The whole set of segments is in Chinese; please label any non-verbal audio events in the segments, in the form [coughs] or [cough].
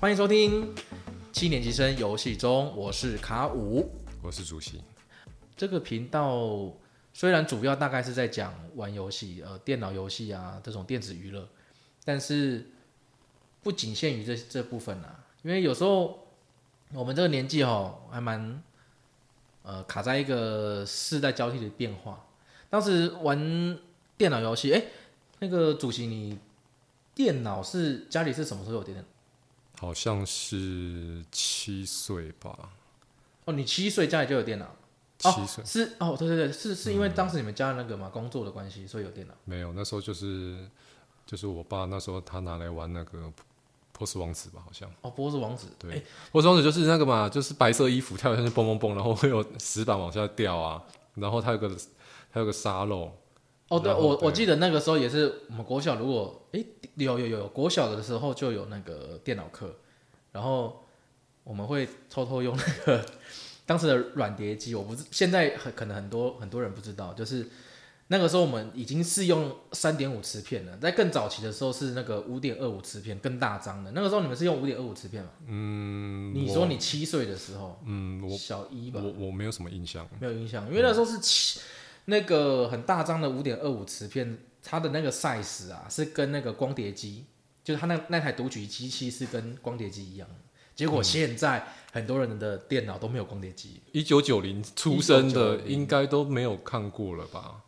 欢迎收听七年级生游戏中，我是卡五。我是主席。这个频道虽然主要大概是在讲玩游戏，呃，电脑游戏啊这种电子娱乐，但是不仅限于这这部分啊，因为有时候我们这个年纪哦，还蛮呃卡在一个世代交替的变化。当时玩电脑游戏，哎，那个主席，你电脑是家里是什么时候有电脑？好像是七岁吧，哦，你七岁家里就有电脑？七岁、是哦，对对对，是是因为当时你们家那个嘛工作的关系，所以有电脑。没有，那时候就是就是我爸那时候他拿来玩那个波斯王子吧，好像。哦，波斯王子，对诶波斯王子就是那个嘛，就是白色衣服跳下去蹦蹦蹦，然后会有石板往下掉啊，然后他有个他有个沙漏，哦，对我我记得那个时候也是我们国小，如果哎有有有有国小的时候就有那个电脑课，然后我们会偷偷用那个当时的软碟机，我不是现在很可能很多很多人不知道，就是那个时候我们已经是用三点五磁片了，在更早期的时候是那个五点二五磁片更大张的，那个时候你们是用五点二五磁片吗？嗯，你说你七岁的时候，嗯，我小一吧，我我没有什么印象，没有印象，因为那时候是七那个很大张的五点二五磁片，它的那个 size 啊是跟那个光碟机，就是它那那台读取机器是跟光碟机一样。结果现在很多人的电脑都没有光碟机。一九九零出生的应该都没有看过了吧？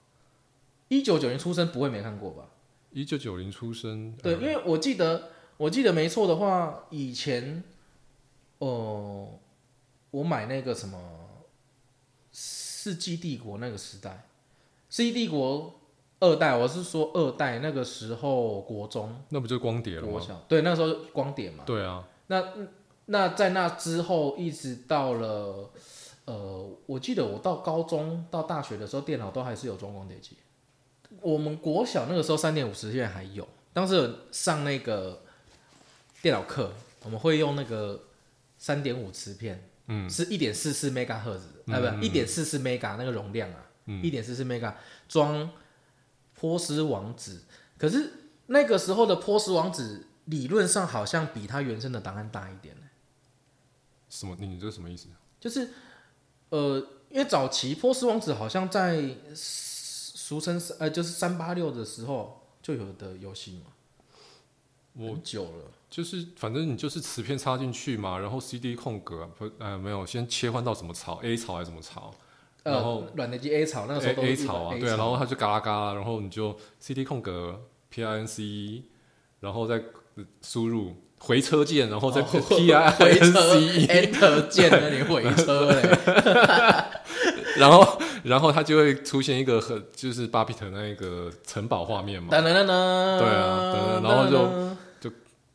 一九九零出生不会没看过吧？一九九零出生，对，呃因为我记得我记得没错的话，以前哦、我买那个什么世纪帝国那个时代，世纪帝国二代，我是说二代那个时候国中。那不就光碟了吗？国小对，那时候光碟嘛。对啊，那那在那之后，一直到了呃，我记得我到高中到大学的时候，电脑都还是有装光碟机。我们国小那个时候三点五磁片还有，当时有上那个电脑课，我们会用那个三点五磁片，嗯，是一点四四 mega 赫兹，啊，不，一点四四 mega 那个容量啊，嗯一点四四 mega 装波斯王子，可是那个时候的波斯王子理论上好像比它原生的档案大一点呢，什么？你这是什么意思？就是呃，因为早期波斯王子好像在俗称呃就是三八六的时候就有的游戏嘛，我很久了，就是反正你就是磁片插进去嘛，然后 CD 空格不呃没有，先切换到什么槽 A 槽还是什么槽然后呃，软碟机 A 槽那个时候 A 都 A 是槽啊，对啊，然后它就嘎啦嘎啦，然后你就 CD 空格 PINC，然后再呃输入回车键，然后再哦回车 PINC，Enter 键那里回车嘞，[laughs] 然后然后它就会出现一个很就是巴比特那一个城堡画面嘛，噔噔噔噔，对啊然后就就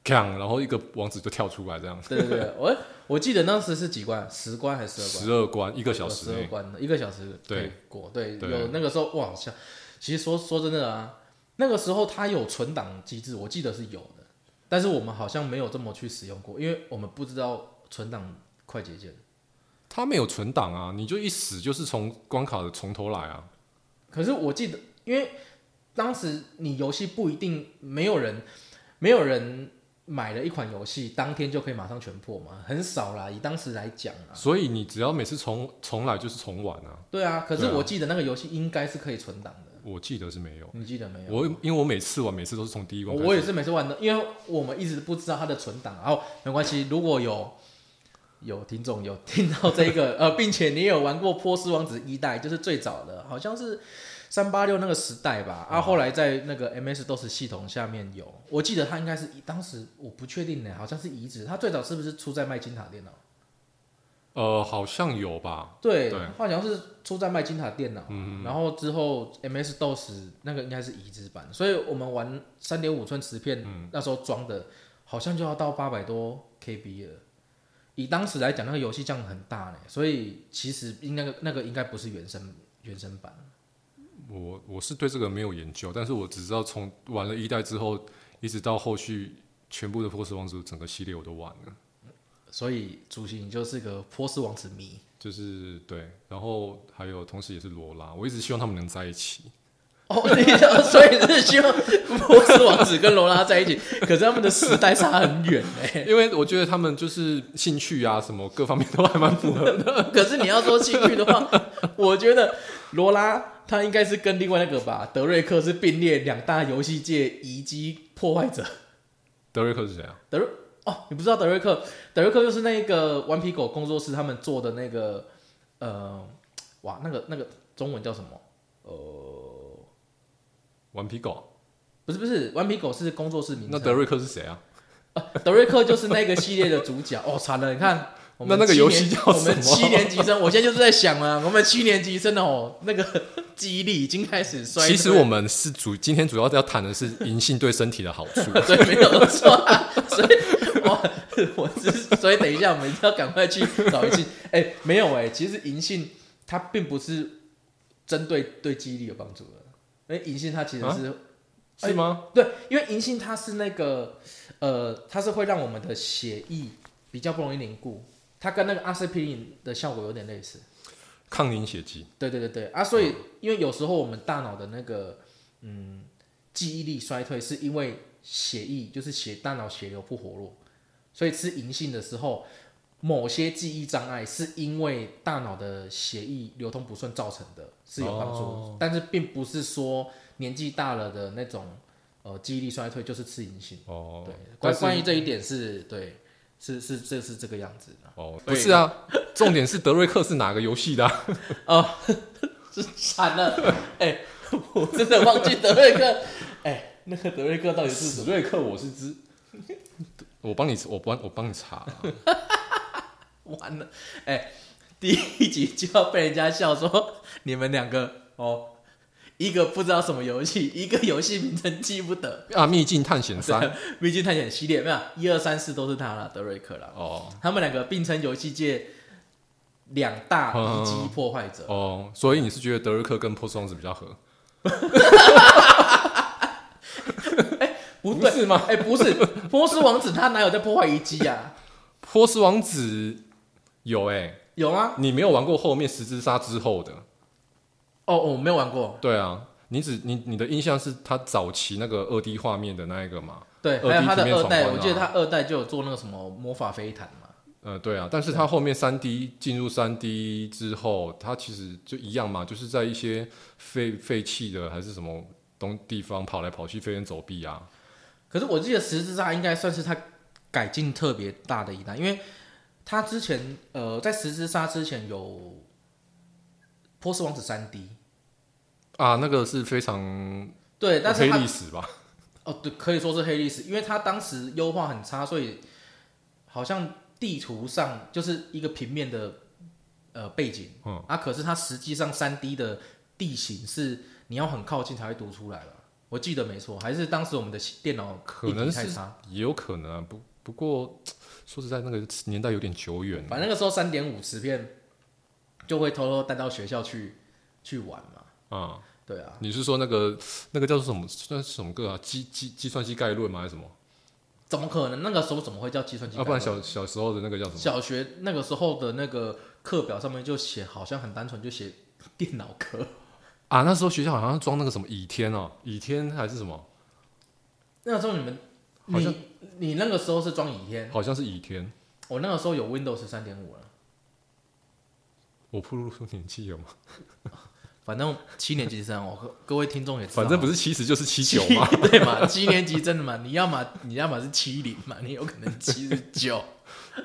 锵，然后一个王子就跳出来这样子，对对对，我我记得当时是几关，十关还是十二关？十二关一个小时十二，关的，一个小时对过。对，对有那个时候哇，像其实说说真的啊，那个时候它有存档机制，我记得是有的，但是我们好像没有这么去使用过，因为我们不知道存档快捷键。它没有存档啊，你就一死就是从关卡的从头来啊。可是我记得，因为当时你游戏不一定没有人，没有人买了一款游戏，当天就可以马上全破嘛，很少啦。以当时来讲啊，所以你只要每次重重来就是重玩啊。对啊。可是我记得那个游戏应该是可以存档的，我记得是没有，你记得没有？我因为我每次玩每次都是从第一关。我也是每次玩的，因为我们一直不知道它的存档，然后没关系，如果有有听众有听到这个 [laughs] 呃，并且你有玩过波斯王子一代，就是最早的，好像是三八六那个时代吧，啊，后来在那个 MS DOS 系统下面有，我记得它应该是当时我不确定呢，好像是移植，它最早是不是出在麦金塔电脑？呃，好像有吧。对，对好像是出在麦金塔电脑，然后之后 MS DOS 那个应该是移植版，所以我们玩三点五寸磁片，那时候装的好像就要到八百多 KB 了。以当时来讲，那个游戏量很大呢，所以其实应该那个应该不是原生原生版。我我是对这个没有研究，但是我只知道从玩了一代之后，一直到后续全部的波斯王子整个系列我都玩了。所以主席你就是个波斯王子迷。就是对，然后还有同时也是罗拉，我一直希望他们能在一起。哦，你想，[laughs] 所以是希望波斯王子跟罗拉在一起，可是他们的时代差很远哎、[laughs] 因为我觉得他们就是兴趣啊，什么各方面都还蛮符合的。[laughs] 可是你要说兴趣的话，我觉得罗拉他应该是跟另外那个吧，德瑞克是并列两大游戏界遗迹破坏者。德瑞克是谁啊？德瑞哦，你不知道德瑞克？德瑞克就是那个顽皮狗工作室他们做的那个呃，哇，那个那个中文叫什么？呃，顽皮狗。不是不是，顽皮狗是工作室名称。那德瑞克是谁啊？德瑞克就是那个系列的主角。[laughs] 哦，惨了，你看。我 [laughs] 们那那个游戏叫我们什么七年级生，我现在就是在想啊，我们七年级生的哦，那个记忆力已经开始衰。其实我们是主今天主要要谈的是银杏对身体的好处。[laughs] 对，没有错、啊，所以我我只是所以等一下我们一定要赶快去找银杏。哎、没有哎、其实银杏它并不是针对对记忆力有帮助的，因为银杏它其实是、是吗？对，因为银杏它是那个呃，它是会让我们的血液比较不容易凝固，它跟那个阿司匹林的效果有点类似。抗凝血剂。对对对对啊，所以因为有时候我们大脑的那个嗯记忆力衰退，是因为血液就是血大脑血流不活络，所以吃银杏的时候，某些记忆障碍是因为大脑的血液流通不顺造成的，是有帮助，哦但是并不是说年纪大了的那种呃记忆力衰退就是吃银性。哦，对，但关是关于这一点是对，是是这是这个样子的。哦，不是啊，重点是德瑞克是哪个游戏的啊？[laughs] 哦，[laughs] 是惨了，哎、我真的忘记德瑞克，哎、那个德瑞克到底是什么？瑞克我是知，[laughs] 我帮你，我帮我帮你查啊。完了，哎、第一集就要被人家笑说你们两个哦，一个不知道什么游戏，一个游戏名称记不得。啊，秘境探险三秘境探险系列没有一二三四都是他了，德瑞克啦，哦他们两个并称游戏界两大遗迹破坏者。哦，所以你是觉得德瑞克跟波斯王子比较合？[laughs] 不对是吗？哎、不是，波斯王子他哪有在破坏遗迹啊？[laughs] 波斯王子有哎、有啊？你没有玩过后面十字杀之后的？哦，我没有玩过。对啊，你只你你的印象是他早期那个二 D 画面的那一个嘛？对，二还有他的二代，我记得他二代就有做那个什么魔法飞毯嘛。呃，对啊，但是他后面三 D 进入三 D 之后，它其实就一样嘛，就是在一些废废弃的还是什么东地方跑来跑去，飞檐走壁啊。可是我记得十字架应该算是他改进特别大的一代，因为他之前呃在十之杀之前有波斯王子三 D，啊，那个是非常对，但是黑历史吧？哦对，可以说是黑历史，因为他当时优化很差，所以好像地图上就是一个平面的呃背景，嗯啊，可是它实际上三 D 的地形是你要很靠近才会读出来了。我记得没错，还是当时我们的电脑可能太差。也有可能啊，不不过说实在，那个年代有点久远。反正那个时候三点五磁片就会偷偷带到学校去去玩嘛。啊、对啊，你是说那个那个叫做什么？那是什么歌啊？计计计算机概论吗？还是什么？怎么可能？那个时候怎么会叫计算机要、啊不然小小时候的那个叫什么？小学那个时候的那个课表上面就写，好像很单纯，就写电脑课。啊，那时候学校好像装那个什么倚天哦，倚天还是什么？那时候你们，好像你你那个时候是装倚天，好像是倚天。我那个时候有 Windows 三点五了。我暴露出年纪了吗？反正七年级生，我各各位听众也知道，反正不是七十就是七九嘛。[laughs] 对嘛？七年级真的嘛？你要么你要么是七零嘛，你有可能七十九。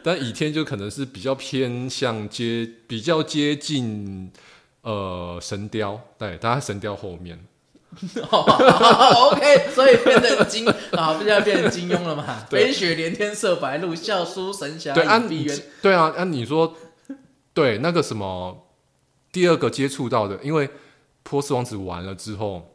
但倚天就可能是比较偏向接，比较接近呃神雕，对，它在神雕后面。哦 OK，所以变成金啊，现在变成金庸了嘛？对飞雪连天射白鹿，笑书神侠对，按倚碧鸳。对啊，按你说，对那个什么第二个接触到的，因为波斯王子完了之后，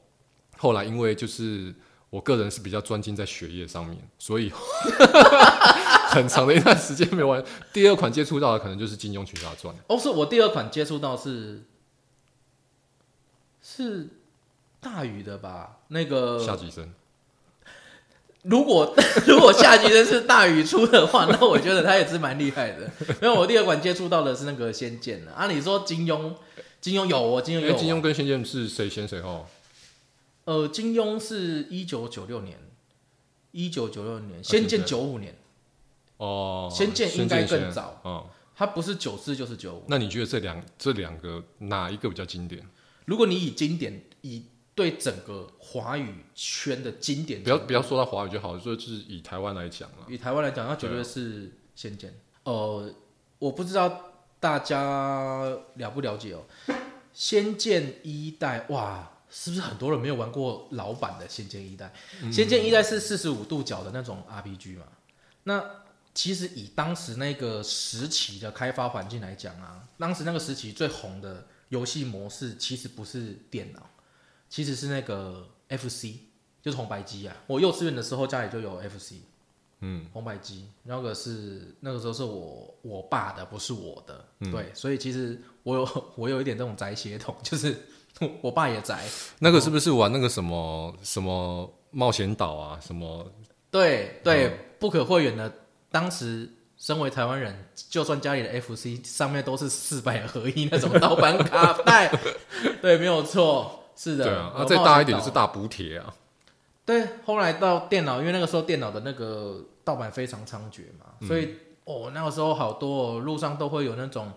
后来因为就是我个人是比较专精在学业上面，所以 [laughs] 很长的一段时间没玩。第二款接触到的可能就是《金庸群侠传》。哦，是我第二款接触到是是大宇的吧？那个下级生如果 [laughs] 如果下级真是大宇出的话，[laughs] 那我觉得他也是蛮厉害的。因为我第二款接触到的是那个《仙剑》的。按理说金庸，金庸有我金庸有因为金庸跟仙剑是谁先谁后？呃，金庸是一九九六年，一九九六年，仙剑九五年，哦，仙剑应该更早，嗯，他不是九四就是九五。那你觉得这两这两个哪一个比较经典？如果你以经典，以对整个华语圈的经典，不要不要说到华语就好，说就是以台湾来讲了，以台湾来讲，那绝对是仙剑。呃，我不知道大家了不了解哦，仙剑一代哇。是不是很多人没有玩过老版的《仙剑一代》？《仙剑一代》是四十五度角的那种 RPG 嘛？那其实以当时那个时期的开发环境来讲啊，当时那个时期最红的游戏模式其实不是电脑，其实是那个 FC，就是红白机啊。我幼稚园的时候家里就有 FC，嗯，红白机，那个是那个时候是我我爸的，不是我的，嗯。对，所以其实我有 [laughs] 我有一点这种宅血统，就是 [laughs] 我爸也宅，那个是不是玩那个什么什么冒险岛啊？什么？对对，嗯。不可讳言的，当时身为台湾人，就算家里的 FC 上面都是四百合一那种盗版卡带，[laughs] 对，没有错，是的。对啊，那、有再大一点是大补贴啊，对，后来到电脑，因为那个时候电脑的那个盗版非常猖獗嘛，嗯。所以哦，那个时候好多、哦、路上都会有那种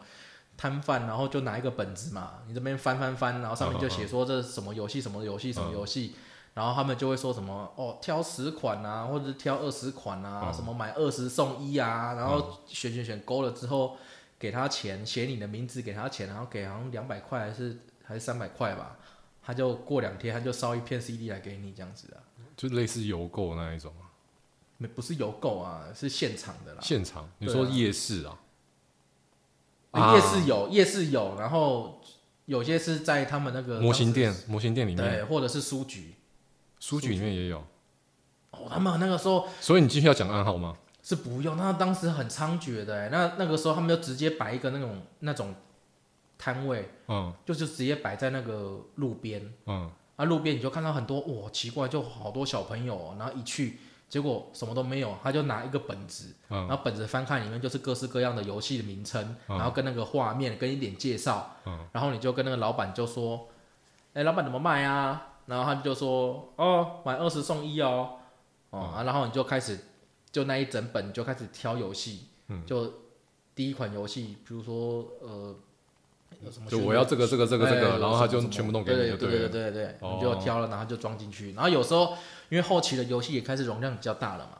摊贩，然后就拿一个本子嘛，你这边翻翻翻，然后上面就写说这是什么游戏什么游戏什么游戏，然后他们就会说什么哦，挑十款啊，或者是挑二十款啊，嗯。什么买二十送一啊，然后选选选勾了之后给他钱，写你的名字给他钱，然后给好像两百块还是还是三百块吧。他就过两天，他就烧一片 CD 来给你这样子啊，就类似邮购那一种。啊，没不是邮购啊，是现场的啦。现场？你说夜市啊，啊。夜市有，夜市有，然后有些是在他们那个模型店模型店里面，对，或者是书局。书局里面也有，哦，他们那个时候所以你继续要讲暗号吗？是不用，那当时很猖獗的欸，那那个时候他们就直接摆一个那种那种摊位，嗯。就是直接摆在那个路边，嗯，啊，路边你就看到很多哇，奇怪，就好多小朋友哦，然后一去，结果什么都没有，他就拿一个本子，嗯。然后本子翻看里面就是各式各样的游戏的名称，嗯。然后跟那个画面跟一点介绍，嗯。然后你就跟那个老板就说，哎、老板怎么卖啊？然后他就说，哦，买二十送一哦，哦、嗯。啊，然后你就开始就那一整本就开始挑游戏，嗯。就第一款游戏，比如说呃。有什么就我要这个这个这个这哎个，然后他就全部弄给你就对对对了。对对你就挑了，然后就装进去。然后有时候因为后期的游戏也开始容量比较大了嘛，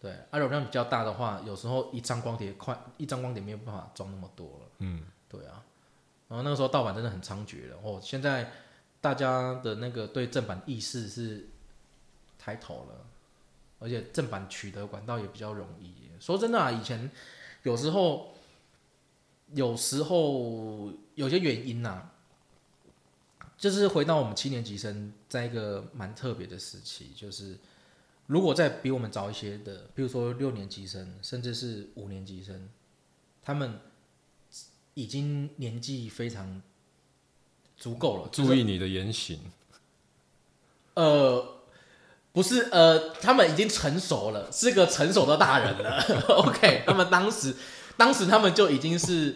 对，啊容量比较大的话，有时候一张光碟快一张光碟没有办法装那么多了，嗯，对啊。然后那个时候盗版真的很猖獗了，哦，现在大家的那个对正版意识是抬头了，而且正版取得管道也比较容易。说真的啊，以前有时候有时候有些原因呐、就是回到我们七年级生，在一个蛮特别的时期，就是如果再比我们早一些的，比如说六年级生，甚至是五年级生，他们已经年纪非常足够了，注意你的言行。呃，不是，呃，他们已经成熟了，是个成熟的大人了。[laughs] OK，他们当时，当时他们就已经是，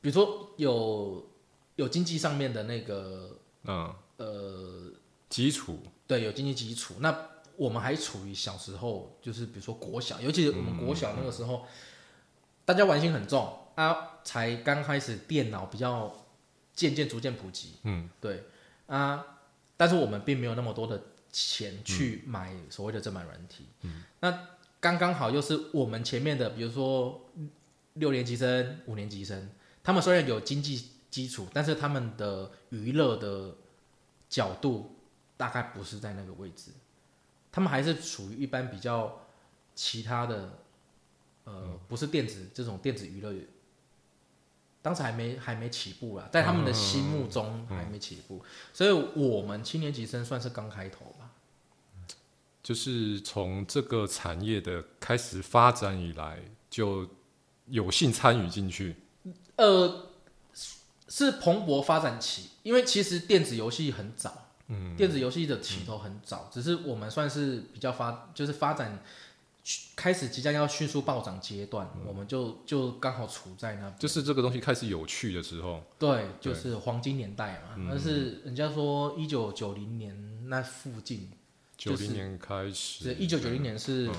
比如说有有经济上面的那个，嗯，呃，基础，对，有经济基础。那我们还处于小时候，就是比如说国小，尤其是我们国小那个时候，大家玩心很重啊，才刚开始电脑比较渐渐逐渐普及，嗯，对啊，但是我们并没有那么多的钱去买所谓的正版软体，嗯，那刚刚好又是我们前面的，比如说六年级生、五年级生，他们虽然有经济基础，但是他们的娱乐的角度大概不是在那个位置，他们还是处于一般比较其他的，呃，不是电子这种电子娱乐，当时还没还没起步啦，在他们的心目中还没起步，所以我们七年级生算是刚开头吧。就是从这个产业的开始发展以来，就有幸参与进去。呃，是蓬勃发展期，因为其实电子游戏很早，嗯，电子游戏的起头很早，只是我们算是比较发，就是发展开始即将要迅速暴涨阶段，我们就就刚好处在那，就是这个东西开始有趣的时候，对，就是黄金年代嘛。但是人家说一九九零年那附近，九零年开始，一九九零年是、嗯。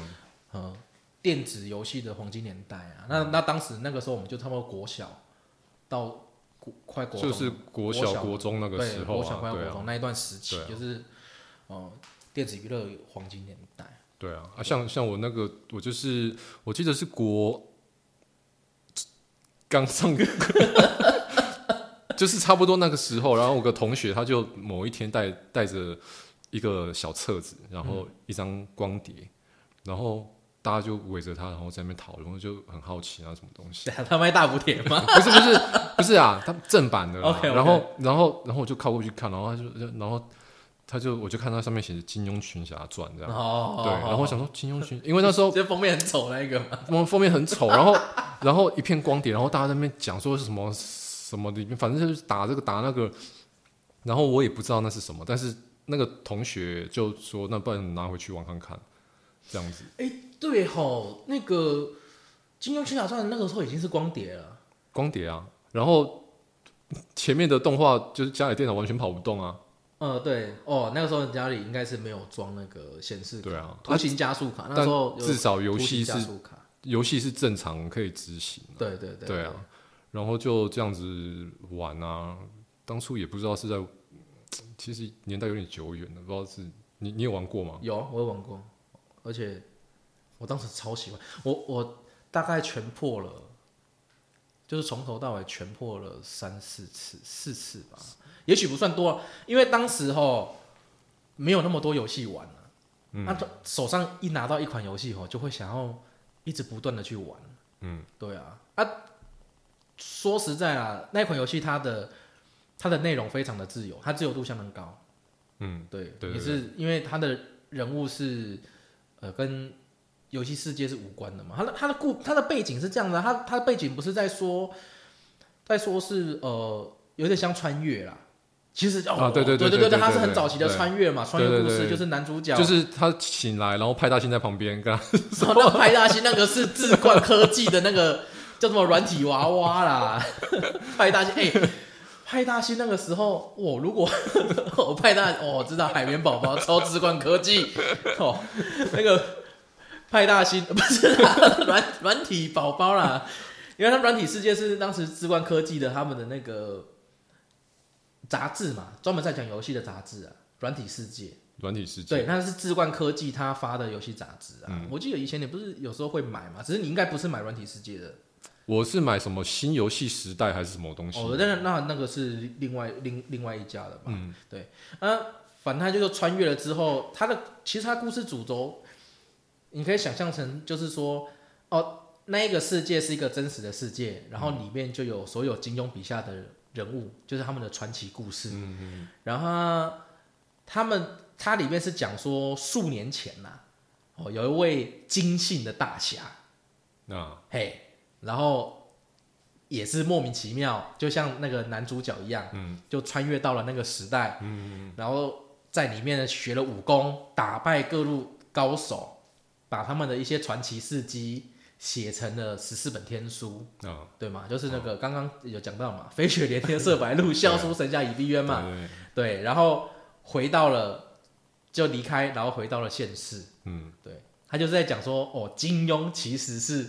呃电子游戏的黄金年代啊。那那当时那个时候我们就差不多国小到国快国中。就是国国小、国中那个时候国小快国中，那一段时期，啊。就是呃电子娱乐黄金年代。对啊，啊，像像我那个，我就是我记得是国刚上，[laughs] 就是差不多那个时候，然后我个同学他就某一天带带着一个小册子，然后一张光碟，然后大家就围着他，然后在那边讨论，就很好奇啊，什么东西？[laughs] 他卖大补帖吗？[laughs] 不是不是不是啊，他正版的 [laughs] 然后然后然后我就靠过去看，然后他就然后他就我就看到上面写着《金庸群侠传》这样。哦，对，然后我想说金庸群，因为那时候这封面很丑那一个嘛。封封面很丑，然后然后一片光碟，然后大家在那边讲说是什么什么里面，反正就是打这个打那个，然后我也不知道那是什么，但是那个同学就说那不然你拿回去网上看，这样子对吼，那个《金庸群侠传》那个时候已经是光碟了。光碟啊，然后前面的动画就是家里电脑完全跑不动啊，呃，对，哦，那个时候家里应该是没有装那个显示卡，对啊，图形加速卡，那但时候有至少游戏是加速卡，游戏是正常可以执行的，对对对对啊，然后就这样子玩啊，当初也不知道是在，其实年代有点久远了，不知道是你你有玩过吗？有我有玩过，而且我当时超喜欢，我我大概全破了，就是从头到尾全破了三四次，四次吧，也许不算多，因为当时吼没有那么多游戏玩了、嗯那、手上一拿到一款游戏吼，就会想要一直不断的去玩，嗯，对啊，啊，说实在啊，那款游戏它的它的内容非常的自由，它自由度相当高。嗯，对也是因为它的人物是呃跟游戏世界是无关的嘛，他的他的故他的背景是这样的，他他的背景不是在说在说是呃有点像穿越啦。其实哦，啊对对对对对对对它是很早期的穿越嘛，穿越故事就是男主角就是他醒来，然后派大星在旁边跟他，[laughs] 什么那派大星那个是智冠科技的那个 [laughs] 叫什么软体娃娃啦，派大星哎、派大星那个时候，我如果我 [laughs] 派大哦，知道海绵宝宝超智冠科技哦，那个派大星 [laughs] 不是啦，软软体宝宝啦，因为他们软体世界是当时智冠科技的他们的那个杂志嘛，专门在讲游戏的杂志啊，软体世界。软体世界，对，那是智冠科技他发的游戏杂志啊。嗯我记得以前你不是有时候会买嘛，只是你应该不是买软体世界的我是买什么新游戏时代还是什么东西？哦，那那那个是另外另另外一家的吧。嗯，对，啊，反正他就是穿越了之后，他的其实他故事主轴，你可以想象成就是说，哦，那一个世界是一个真实的世界，然后里面就有所有金庸笔下的人物，就是他们的传奇故事。嗯嗯然后他他们它里面是讲说数年前呐、哦，有一位金姓的大侠，啊嘿，然后也是莫名其妙，就像那个男主角一样，嗯，就穿越到了那个时代，嗯然后在里面呢学了武功，打败各路高手，把他们的一些传奇事迹写成了十四本天书，啊，对吗？就是那个刚刚有讲到嘛，飞雪连天射白鹿，[laughs] 笑书神侠倚碧鸳嘛，对对对对，然后回到了就离开，然后回到了现世。嗯他就是在讲说，哦，金庸其实是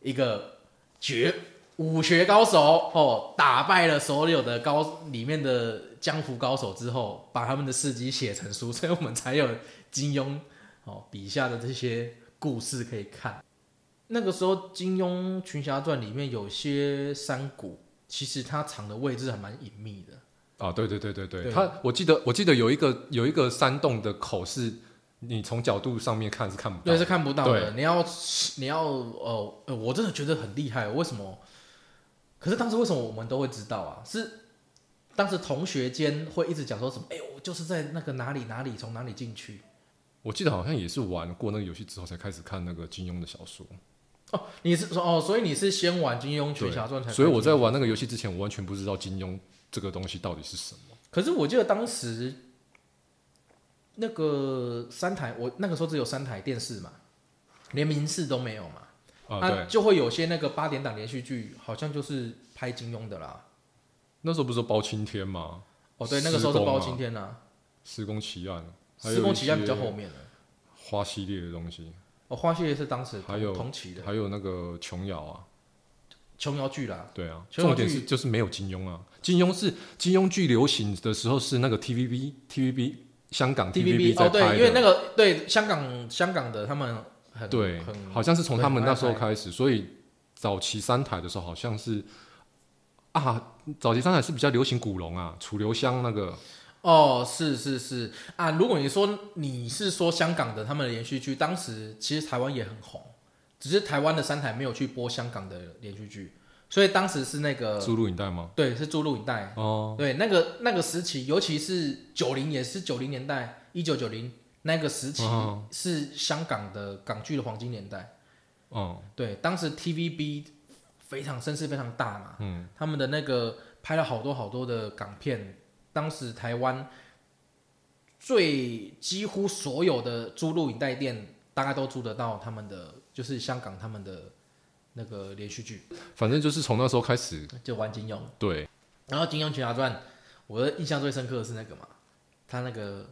一个绝武学高手，哦，打败了所有的高里面的江湖高手之后，把他们的事迹写成书，所以我们才有金庸哦笔下的这些故事可以看。那个时候，《金庸群侠传》里面有些山谷，其实它藏的位置还蛮隐秘的。啊，对对对对对，对他我记得我记得有一个有一个山洞的口是，你从角度上面看是看不到对，的，是看不到的。你要你要呃呃，我真的觉得很厉害。为什么？可是当时为什么我们都会知道啊？是当时同学间会一直讲说什么？哎、我就是在那个哪里哪里从哪里进去。我记得好像也是玩过那个游戏之后才开始看那个金庸的小说，哦，你是说哦，所以你是先玩《金庸群侠传》才？所以我在。玩那个游戏之前，我完全不知道金庸这个东西到底是什么。可是我记得当时那个三台，我那个时候只有三台电视嘛，连民视都没有嘛。啊，就会有些那个八点档连续剧，好像就是拍金庸的啦。那时候不是说包青天吗？哦，对，那个时候是包青天呐、施工奇案，施工期间比较后面了。花系列的东西，哦，花系列是当时还有同期的。还有那个琼瑶啊，琼瑶剧啦，对啊，重点是就是没有金庸啊，金庸是金庸剧流行的时候是那个 TVB TVB 香港 TVB 在哦，对，拍因为那的，个对香港香港的他们很对很，好像是从他们那时候开始，所以早期三台的时候好像是啊，早期三台是比较流行古龙啊，楚留香那个，哦，是是是。啊，如果你说你是说香港的他们的连续剧，当时其实台湾也很红，只是台湾的三台没有去播香港的连续剧，所以当时是那个租录影带吗？对是租录影带，哦，对那个那个时期，尤其是九零也是九零年代，一九九零那个时期哦是香港的港剧的黄金年代。哦，对，当时 TVB 非常声势非常大嘛，嗯，他们的那个拍了好多好多的港片，当时台湾最几乎所有的租录影带店，大概都租得到他们的，就是香港他们的那个连续剧，反正就是从那时候开始，就玩金庸。对，然后《金庸群侠传》，我的印象最深刻的是那个嘛，他那个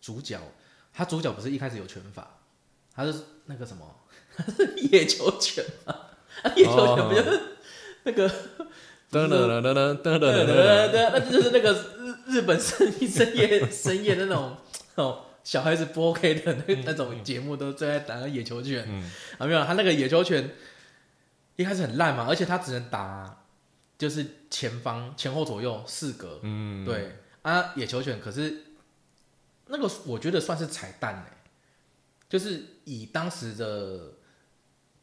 主角，他主角不是一开始有拳法，他是那个什么，他 [laughs] 是野球拳嘛，啊野球拳不就是那个噔噔噔噔噔噔噔噔，[laughs] 就是那个日日本深 [laughs] 深夜深夜的那种 [laughs] 哦，小孩子不 OK 的那那种节目，都最爱打野球拳。嗯，啊，没有，他那个野球拳一开始很烂嘛，而且他只能打就是前方前后左右四格。嗯，对。啊，野球拳可是那个我觉得算是彩蛋呢，就是以当时的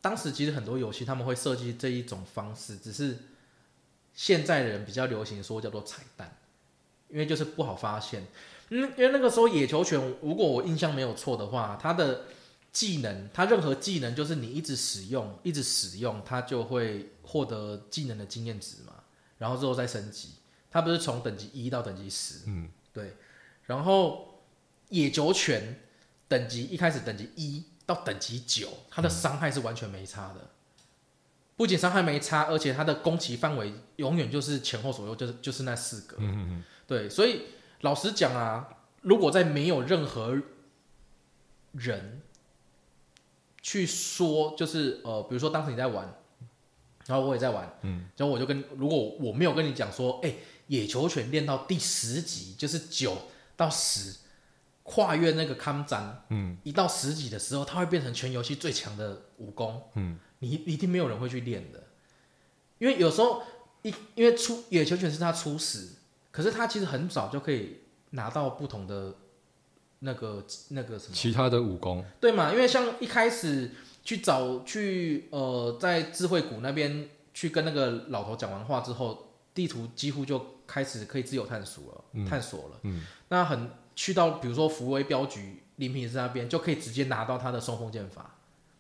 当时其实很多游戏他们会设计这一种方式，只是现在的人比较流行说叫做彩蛋，因为就是不好发现。嗯，因为那个时候野球拳，如果我印象没有错的话，它的技能，它任何技能就是你一直使用，一直使用，它就会获得技能的经验值嘛，然后之后再升级。它不是从等级一到等级十，嗯，对。然后野球拳等级一开始等级一到等级九，它的伤害是完全没差的，不仅伤害没差，而且它的攻击范围永远就是前后左右，就是就是那四格。嗯嗯对，所以老实讲啊，如果在没有任何人去说，就是呃，比如说当时你在玩，然后我也在玩，嗯，然后我就跟如果我没有跟你讲说，哎、野球拳练到第十级，就是九到十，跨越那个康展，嗯。一到十级的时候，它会变成全游戏最强的武功，嗯，你一定没有人会去练的，因为有时候一因为出野球拳是他初始，可是他其实很早就可以拿到不同的那个那个什么，其他的武功，对嘛？因为像一开始去找去呃在智慧谷那边去跟那个老头讲完话之后，地图几乎就开始可以自由探索了，探索了。嗯，那很去到比如说福威镖局林平之那边，就可以直接拿到他的冲锋剑法。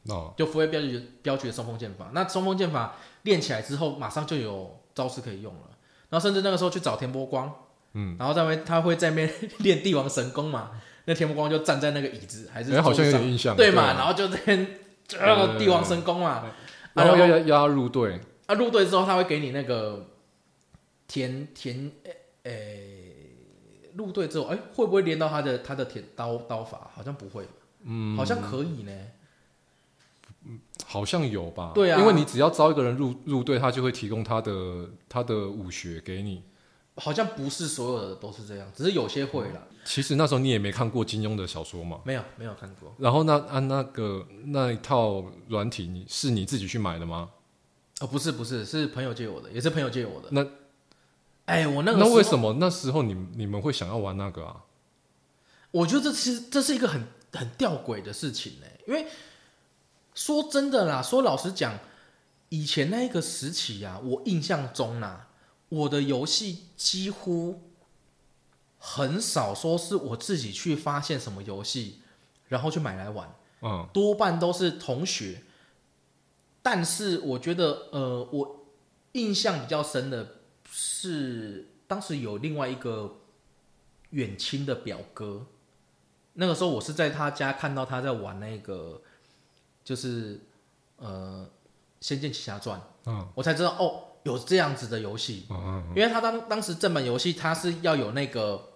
哦，就福威镖局镖局的冲锋剑法。那冲锋剑法练起来之后，马上就有招式可以用了。然后甚至那个时候去找田伯光，嗯，然后在那边他会在那边 [laughs] 练帝王神功嘛。那田伯光就站在那个椅子还是哎，好像有桌上点印象，对嘛？啊然后就在那边对呃帝王神功嘛。然后要啊要要入队，啊入队之后，他会给你那个田田诶诶，入队之后，哎、会不会练到他的他的田刀刀法？好像不会，嗯，好像可以呢。好像有吧？对啊因为你只要招一个人入入队，他就会提供他的他的武学给你。好像不是所有的都是这样，只是有些会啦。其实那时候你也没看过金庸的小说嘛，没有没有看过。然后那按那个那一套软体，你是你自己去买的吗？哦，不是不是，是朋友借我的，也是朋友借我的。那，哎，我那个那为？什么那时候你你们会想要玩那个啊？我觉得这其实这是一个很很吊诡的事情呢，因为说真的啦，说老实讲，以前那一个时期啊，我印象中啊，我的游戏几乎很少说是我自己去发现什么游戏，然后去买来玩。嗯多半都是同学。但是我觉得，呃，我印象比较深的是，当时有另外一个远亲的表哥，那个时候我是在他家看到他在玩那个，就是呃《仙剑奇侠传》，嗯我才知道哦，有这样子的游戏。嗯嗯因为他当当时正版游戏，它是要有那个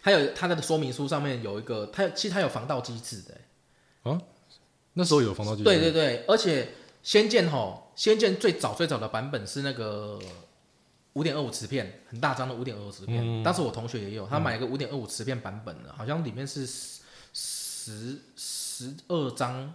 还有它的说明书上面有一个，它其实它有防盗机制的、啊那时候有防盗机制，对对对，而且《仙剑》吼，《仙剑》最早最早的版本是那个五点二五磁片，很大张的五点二五磁片。嗯当时我同学也有，他买一个五点二五磁片版本的，好像里面是十十十二张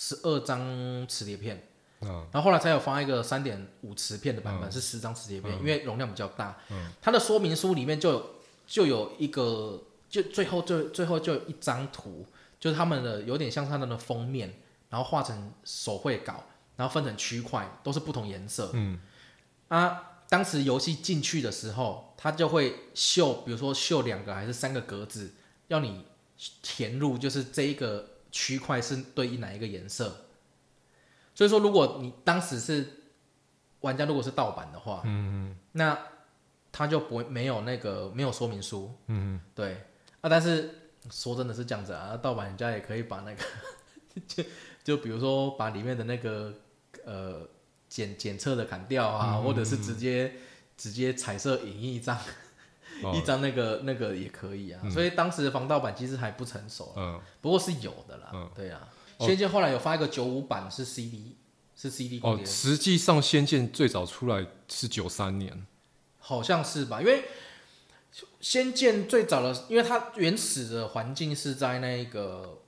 十二张磁碟片。嗯然后后来才有发一个三点五磁片的版本，是十张磁碟片，因为容量比较大。它的说明书里面就有就有一个，就最后就最后就有一张图，就是他们的有点像他们的封面，然后画成手绘稿，然后分成区块，都是不同颜色。嗯啊，当时游戏进去的时候，它就会秀，比如说秀两个还是三个格子，要你填入，就是这一个区块是对应哪一个颜色。所以说，如果你当时是玩家，如果是盗版的话，嗯那他就不没有那个没有说明书，嗯对啊。但是说真的是这样子啊，盗版人家也可以把那个 [laughs] 就就比如说把里面的那个呃检检测的砍掉啊，或者是直接直接彩色影印一张、一张那个那个也可以啊。所以当时的防盗版其实还不成熟啊，嗯。不过是有的啦，嗯。对啊。哦。仙剑后来有发一个九五版是 CD 是 CD 光哦，实际上《仙剑》最早出来是九三年，好像是吧？因为仙剑最早的，因为它原始的环境是在那个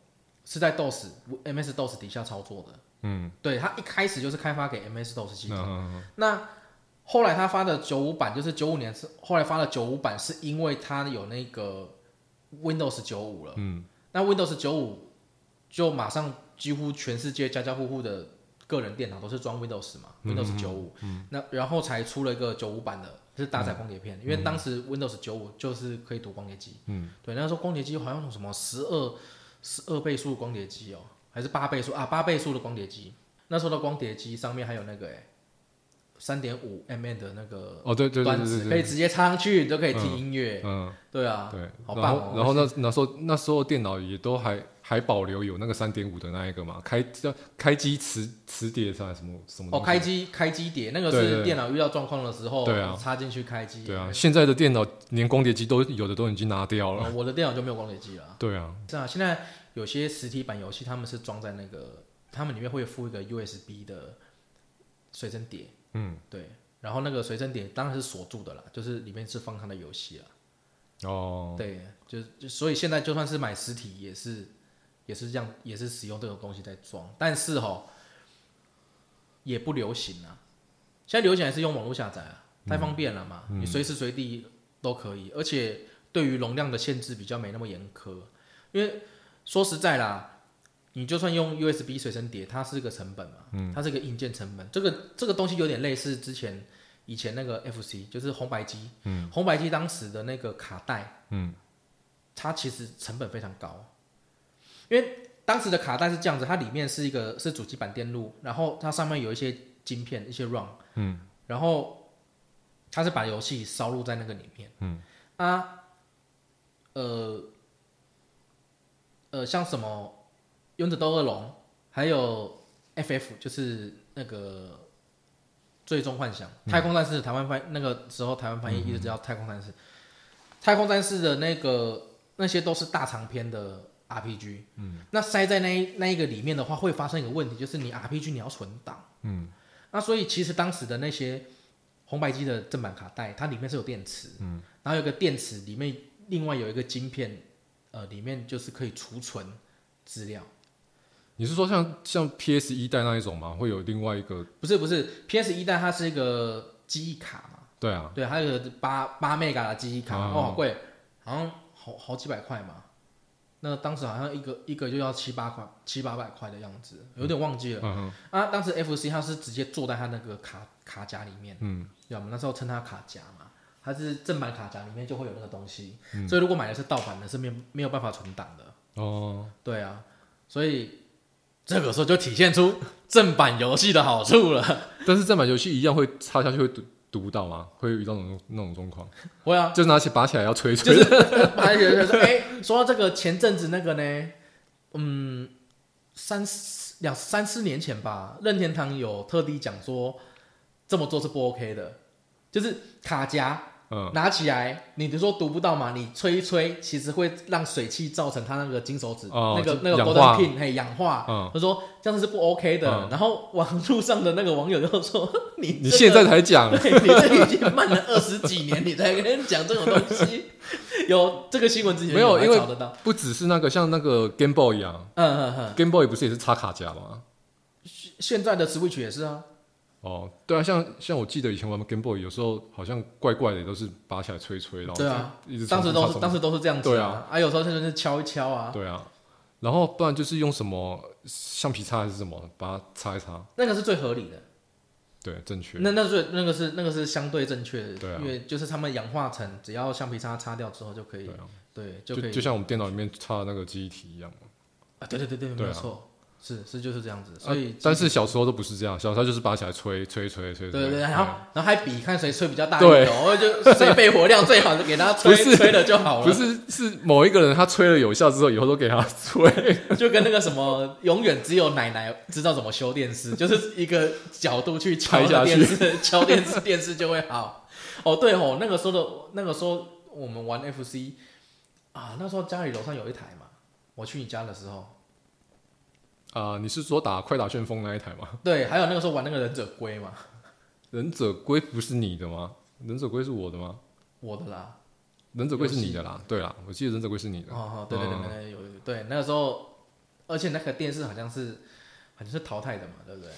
是在 DOS MS DOS 底下操作的，嗯，对，它一开始就是开发给 MS DOS 系那统。嗯。那后来他发的九五版，就是九五年是后来发的九五版，是因为它有那个 Windows 九五了。嗯。那 Windows 九五就马上几乎全世界家家户户的个人电脑都是装 Windows 嘛、嗯 w i n d o w s 九五，那然后才出了一个九五版的，是搭载光碟片，因为当时 Windows 九五就是可以读光碟机，嗯，对，那时候光碟机好像有什么十二十二倍速光碟机哦，还是八倍速啊，八倍速的光碟机，那时候的光碟机上面还有那个哎三点五 mm 的那个哦，对对对可以直接插上去，你都可以听音乐，嗯对啊，对，好棒哦。然后那那时候那时候电脑也都还还保留有那个三点五的那一个嘛，开叫开机磁磁碟上什么什么哦，开机开机碟那个是电脑遇到状况的时候，对啊。插进去开机。对啊，现在的电脑连光碟机都有的都已经拿掉了，哦，我的电脑就没有光碟机了。对啊，是啊，现在有些实体版游戏他们是装在那个，他们里面会附一个 USB 的随身碟，嗯对，然后那个随身碟当然是锁住的啦，就是里面是放他的游戏啦。哦，对，就就所以现在就算是买实体也是也是这样，也是使用这种东西在装，但是哈也不流行啊。现在流行还是用网络下载啊，太方便了嘛，你随时随地都可以，而且对于容量的限制比较没那么严苛。因为说实在啦，你就算用 USB 随身碟，它是个成本嘛，它是个硬件成本。这个这个东西有点类似之前以前那个 FC，就是红白机，红白机当时的那个卡带，嗯，它其实成本非常高，因为当时的卡带是这样子，它里面是一个是主机板电路，然后它上面有一些晶片，一些 ROM，嗯，然后它是把游戏烧录在那个里面，嗯，啊，呃，呃，像什么《勇者斗恶龙》，还有 FF，就是那个《最终幻想》太空战士》台湾翻那个时候台湾翻译一直叫《太空战士》，太空战士的那个那些都是大长篇的 RPG，嗯，那塞在那一那一个里面的话，会发生一个问题，就是你 RPG 你要存档，嗯，那所以其实当时的那些红白机的正版卡带，它里面是有电池，嗯，然后有个电池里面另外有一个晶片，呃，里面就是可以储存资料。你是说像像 PS 一代那一种吗？会有另外一个？不是不是，PS 一代它是一个记忆卡嘛，对啊，对，还有个八八 mega 的记忆卡，哦哦，好贵，好像好好几百块嘛。那当时好像一个一个就要七八块，七八百块的样子，有点忘记了。嗯啊，当时 FC 它是直接坐在它那个卡卡夹里面，嗯，对，我们那时候称它卡夹嘛，它是正版卡夹里面就会有那个东西，嗯所以如果买的是盗版的，是没有没有办法存档的。哦，对啊，所以这个时候就体现出正版游戏的好处了。[laughs] 但是正版游戏一样会插下去会读读不到吗？会遇到那种那种状况，会啊，就是拿起拔起来要吹吹。就是 [laughs] 拔起来说，哎、说到这个前阵子那个呢，嗯，三四两三四年前吧，任天堂有特地讲说这么做是不 OK 的，就是卡夹嗯，拿起来，你就说读不到嘛？你吹一吹，其实会让水汽造成它那个金手指、哦那个那个氧 golden pin 嘿氧化。嗯他说这样子是不 OK 的。嗯然后网路上的那个网友就说：“ [laughs] 你你这个现在才讲，对你这已经慢了二十几年，你才跟人讲这种东西。[laughs] 有这个新闻之前没有因为找得到。不只是那个像那个 Game Boy 一样嗯嗯嗯，，Game Boy 不是也是插卡夹吗？现在的 Switch 也是啊。哦，对啊，像像我记得以前玩 Game Boy，有时候好像怪怪的，都是拔起来吹吹，然后对啊一直当时都是当时时都是这样子对啊，啊，有时候甚至是敲一敲啊，对啊，然后不然就是用什么橡皮擦还是什么，把它擦一擦，那个是最合理的。对，正确。那那是那个是那个是相对正确的，对啊。因为就是他们氧化层，只要橡皮擦擦掉之后就可以对，啊，对，就就就像我们电脑里面插的那个记忆体一样嘛。啊，对对对对，没错，是是就是这样子，所以啊但是小时候都不是这样，小时候就是拔起来吹吹吹吹。对对然后然后还比看谁吹比较大对然后就谁肺活量最好，就给他吹吹了就好了，不是是某一个人他吹了有效之后，以后都给他吹。[laughs] 就跟那个什么，永远只有奶奶知道怎么修电视，就是一个角度去敲电视，敲电视，电视就会好。哦，对哦，那个时候的那个时候我们玩 FC 啊，那时候家里楼上有一台嘛，我去你家的时候，啊、你是说打快打旋风那一台吗？[laughs] 对，还有那个时候玩那个忍者龟嘛，忍者龟不是你的吗？忍者龟是我的吗？我的啦。忍者龟是你的啦，对啦，我记得忍者龟是你的。哦哦，对对对嗯对对，有对那个时候，而且那个电视好像是好像是淘汰的嘛，对不对？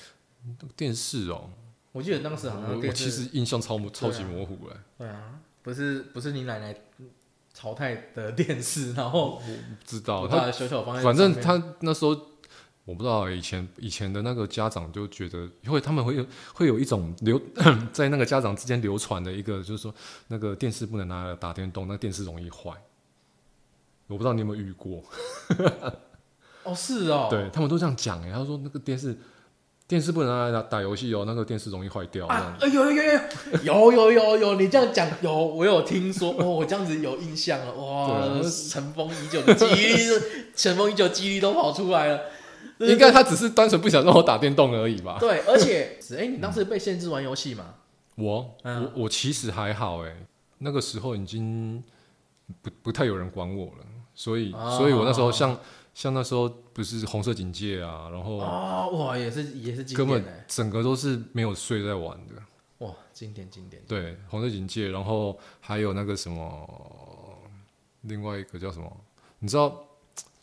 电视哦、我记得当时好我我像电视其实印象超模超级模糊哎、对啊，不是不是你奶奶淘汰的电视，然后不知道把他，它小小放在反正他那时候我不知道以前以前的那个家长就觉得会他们会有会有一种流 [coughs] 在那个家长之间流传的一个就是说那个电视不能拿来打电动，那电视容易坏。我不知道你有没有遇过，[laughs] 哦是哦，对他们都这样讲哎、他说那个电视电视不能拿来打打游戏哦，那个电视容易坏掉。啊，哎有有有有有有有有，你这样讲有我有听说哦，我这样子有印象了，哇尘封已久的记忆力，[laughs] 尘封已久记忆力都跑出来了，应该他只是单纯不想让我打电动而已吧。对，而且哎，你当时被限制玩游戏吗？我、嗯我我其实还好哎、那个时候已经不不太有人管我了，所以、哦所以我那时候像像那时候不是红色警戒啊，然后哦，哇，也是也是经根本整个都是没有睡在玩的。哇，经典经典，对，红色警戒，然后还有那个什么，另外一个叫什么？你知道，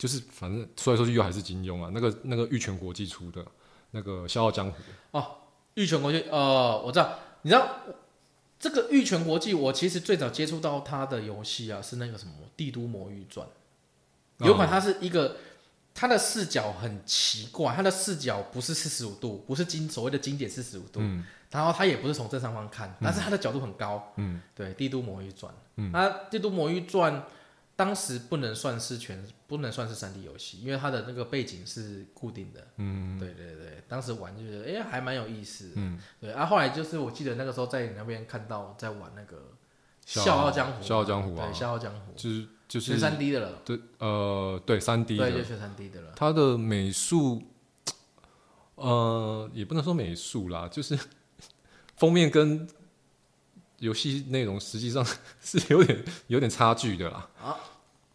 就是反正说来说去又还是金庸啊，那个那个玉泉国际出的那个《笑傲江湖》。哦玉泉国际，呃，我知道，你知道这个玉泉国际，我其实最早接触到它的游戏啊，是那个什么《帝都魔域传》，有款它是一个，它的视角很奇怪，它的视角不是四十五度，不是经所谓的经典四十五度，嗯然后它也不是从正上方看，但是它的角度很高，嗯。对，《帝都魔域传》，嗯。那《帝都魔域传》当时不能算是全，不能算是三 D 游戏，因为它的那个背景是固定的，嗯。对对对，当时玩就觉得哎、还蛮有意思的。嗯，对啊，后来就是我记得那个时候在你那边看到在玩那个《笑笑傲江湖》，笑傲江湖啊。对，《笑傲江湖》就是就是全三 D 的了，对呃对三 D 对，就，全三 D 的了。它的美术，呃，也不能说美术啦，就是 [laughs] 封面跟游戏内容实际上 [laughs] 是有点有点差距的啦。啊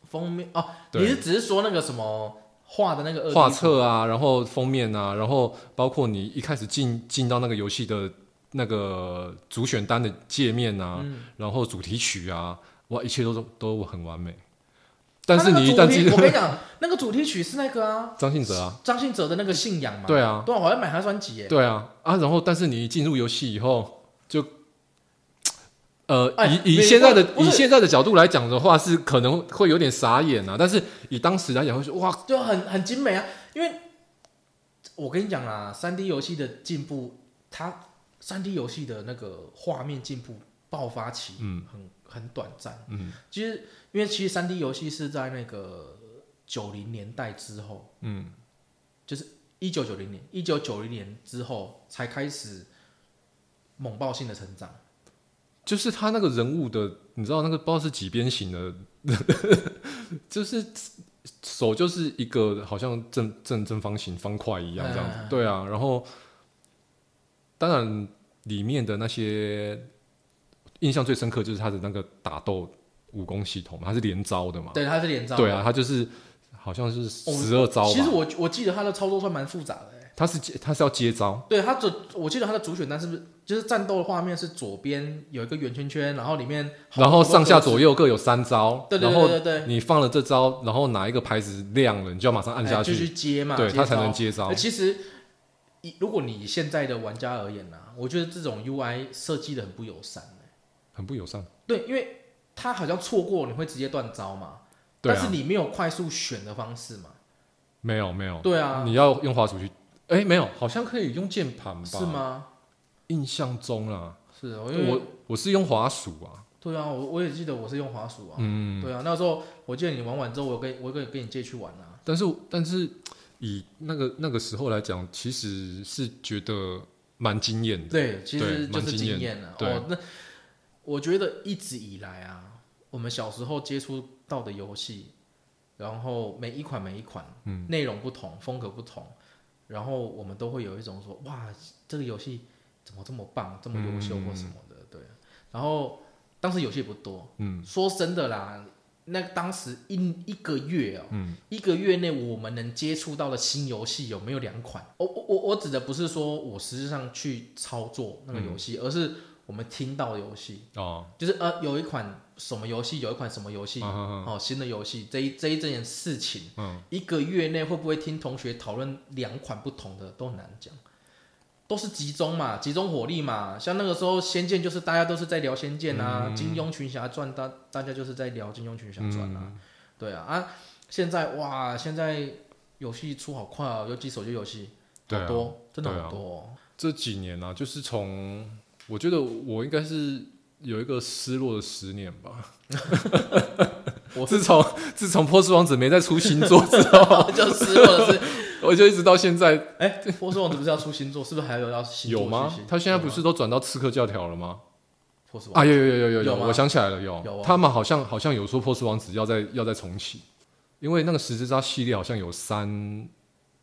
封面哦，你是只是说那个什么画的那个画册啊，然后封面啊，然后包括你一开始进进到那个游戏的那个主选单的界面啊，嗯然后主题曲啊，哇，一切都都都很完美。但是你一旦我跟你讲，[laughs] 那个主题曲是那个啊，张信哲啊，张信哲的那个信仰嘛。对啊，对啊，我还买他专辑耶。对啊啊，然后但是你一进入游戏以后，就呃，哎以以现在的以现在的角度来讲的话，是可能会有点傻眼啊。但是以当时来讲，会说哇，就很很精美啊。因为我跟你讲啊，三 D 游戏的进步，它三 D 游戏的那个画面进步爆发期，嗯很很短暂。嗯其实因为其实三 D 游戏是在那个九零年代之后，嗯就是一九九零年，一九九零年之后才开始猛爆性的成长。就是他那个人物的，你知道那个不知道是几边形的，[laughs] 就是手就是一个好像正正正方形方块一样这样子，嗯对啊。然后当然里面的那些印象最深刻就是他的那个打斗武功系统嘛，他是连招的嘛。对，他是连招。对啊，，他就是好像是十二招吧。其实我我记得他的操作算蛮复杂的、欸。它是接它是要接招，对，他主我记得他的主选单是不是就是战斗的画面是左边有一个圆圈圈，然后里面然后上下左右各有三招，对对对对对，你放了这招，然后哪一个牌子亮了，你就要马上按下哎就去，接嘛，对他才能接招。呃。其实，以如果你现在的玩家而言呢、啊，我觉得这种 UI 设计的很不友善、欸很不友善。对，因为他好像错过你会直接断招嘛，对啊。但是，你没有快速选的方式嘛。没有没有，对啊，你要用滑鼠去，哎，没有，好像可以用键盘吧？是？吗？印象中啊，是啊，因为我我是用滑鼠啊，对啊，我我也记得我是用滑鼠啊。嗯，对啊，那时候我记得你玩完之后，我跟我跟跟你借去玩啊。但是但是以那个那个时候来讲，其实是觉得蛮惊艳的。对，其实就是蛮惊艳经验啊。对哦，那我觉得一直以来啊，我们小时候接触到的游戏，然后每一款每一款，嗯，内容不同，风格不同，然后我们都会有一种说，哇，这个游戏怎么这么棒，这么优秀或什么的，对。然后当时游戏不多，嗯，说真的啦，那当时一一个月哦，嗯，一个月内我们能接触到的新游戏有没有两款？我我我我指的不是说我实际上去操作那个游戏，而是我们听到的游戏，哦，就是呃有一款什么游戏，有一款什么游戏，嗯嗯哦新的游戏，这一这一这件事情，嗯，一个月内会不会听同学讨论两款不同的都很难讲。都是集中嘛，集中火力嘛。像那个时候《仙剑》就是大家都是在聊《仙剑》啊，嗯金庸群侠传》大大家就是在聊《金庸群侠传》啊。嗯对啊啊！现在哇，现在游戏出好快啊，尤其手机游戏好多，真的对啊好多、哦。这几年啊，就是从我觉得我应该是有一个失落的十年吧。[laughs] 我自从自从波斯王子没再出新作之后，[laughs] 就失落的是，[laughs] 我就一直到现在。哎，波斯王子不是要出新作，是不是还有要新作有吗？他现在不是都转到刺客教条了吗？波斯王啊，有有有有有有我想起来了，有。有啊。他们好像好像有说波斯王子要再要再重启，因为那个十字扎系列好像有三，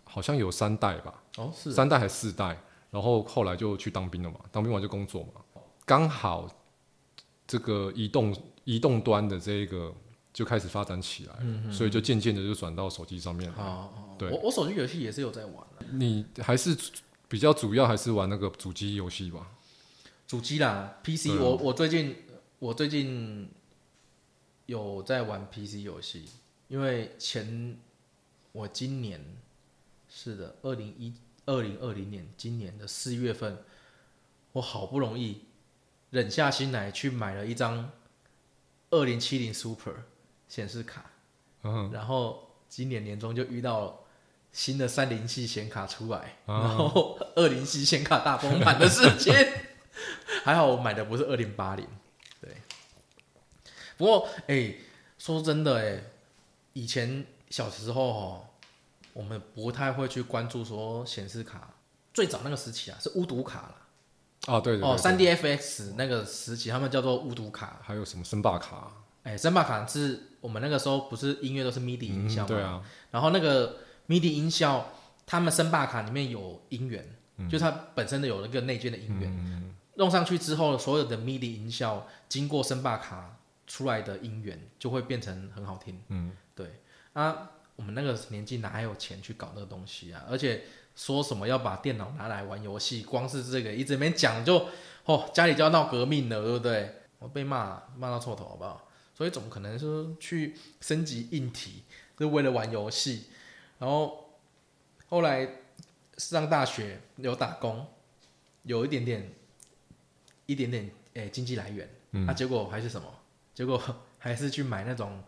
好像有三代吧，哦是三代还是四代，然后后来就去当兵了嘛，当兵完就工作嘛，刚好这个移动移动端的这个就开始发展起来，嗯所以就渐渐的就转到手机上面了。好好，对我我手机游戏也是有在玩的，你还是比较主要还是玩那个主机游戏吧？主机啦，PC 啊我我最近我最近有在玩 PC 游戏，因为前我今年是的，二零一二零二零年今年的四月份，我好不容易忍下心来去买了一张二零七零 Super 显示卡，嗯，然后今年年中就遇到了新的三零系显卡出来，啊然后二零系显卡大崩盘的事情。[laughs] 还好我买的不是二零八零，对。不过哎、说真的哎、以前小时候哦，我们不太会去关注说显示卡。最早那个时期啊，是巫毒卡啦，啊，对对对哦，对三 DFX 那个时期，他们叫做巫毒卡。还有什么声霸卡？哎，声霸卡是我们那个时候不是音乐都是 MIDI 音效嗯，吗？对啊，然后那个 MIDI 音效，他们声霸卡里面有音源，就它本身的有那个内建的音源，弄上去之后，所有的 MIDI 音效经过声霸卡出来的音源就会变成很好听。嗯，对啊，我们那个年纪哪有钱去搞那个东西啊？而且说什么要把电脑拿来玩游戏，光是这个一直没讲就哦，家里就要闹革命了，对不对？我被骂骂到臭头，好不好？所以怎么可能说去升级硬体，是为了玩游戏？然后后来上大学有打工，有一点点一点点诶、经济来源，嗯啊，结果还是什么？结果还是去买那种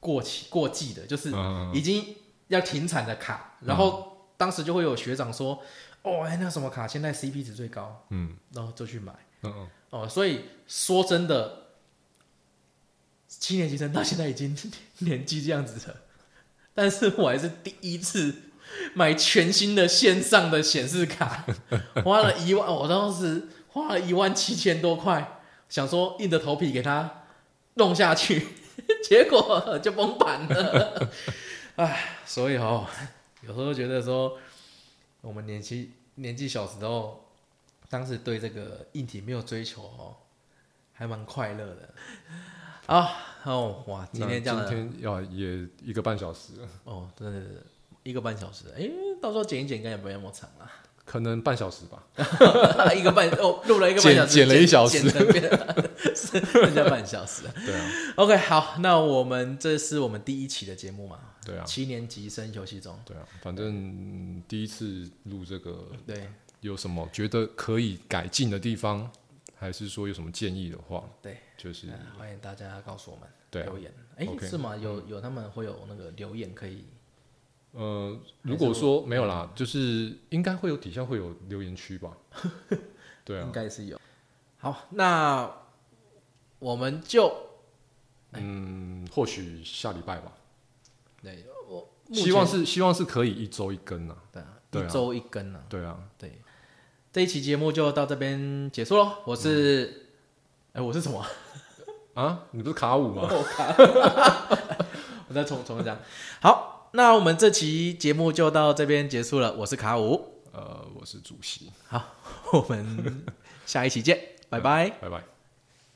过期过季的，就是嗯已经要停产的卡，然后当时就会有学长说，哦，哎，那什么卡现在 CP 值最高，嗯。然后就去买。嗯嗯，哦，所以说真的，七年级生到现在已经 [laughs] 年纪这样子了，但是我还是第一次买全新的线上的显示卡，[laughs] 花了一万，我当时花了一万七千多块，想说硬着头皮给它弄下去，[laughs] 结果就崩盘了，[laughs] 唉，所以哦，有时候觉得说，我们年纪年纪小时候。当时对这个硬体没有追求哦，还蛮快乐的。啊哦哇，今天这样今天要也一个半小时了，哦，真的是一个半小时，哎，到时候剪一剪应该也不会那么长啊。可能半小时吧，[laughs] 一个半哦，录了一个半小时，剪了一小时，[laughs] 剩下半小时。[laughs] 对啊，OK，好，那我们这是我们第一期的节目嘛？对啊，七年级生游戏中，对啊，反正第一次录这个，对，有什么觉得可以改进的地方，还是说有什么建议的话，对，就是欢迎大家告诉我们，对留言。哎，是吗？有有他们会有那个留言可以。呃，如果说没有啦，就是应该会有底下会有留言区吧？[laughs] 对啊，应该是有。好，那我们就嗯，或许下礼拜吧。对，我希望是希望是可以一周一根啊。对啊，一周一根啊。对啊，对。这一期节目就到这边结束喽。我是，哎，我是什么？啊，你不是卡五吗？我卡。[laughs] 我再重重新讲。好。那我们这期节目就到这边结束了。我是卡五，呃，我是主席。好，[laughs] 我们下一期见，拜拜，拜拜。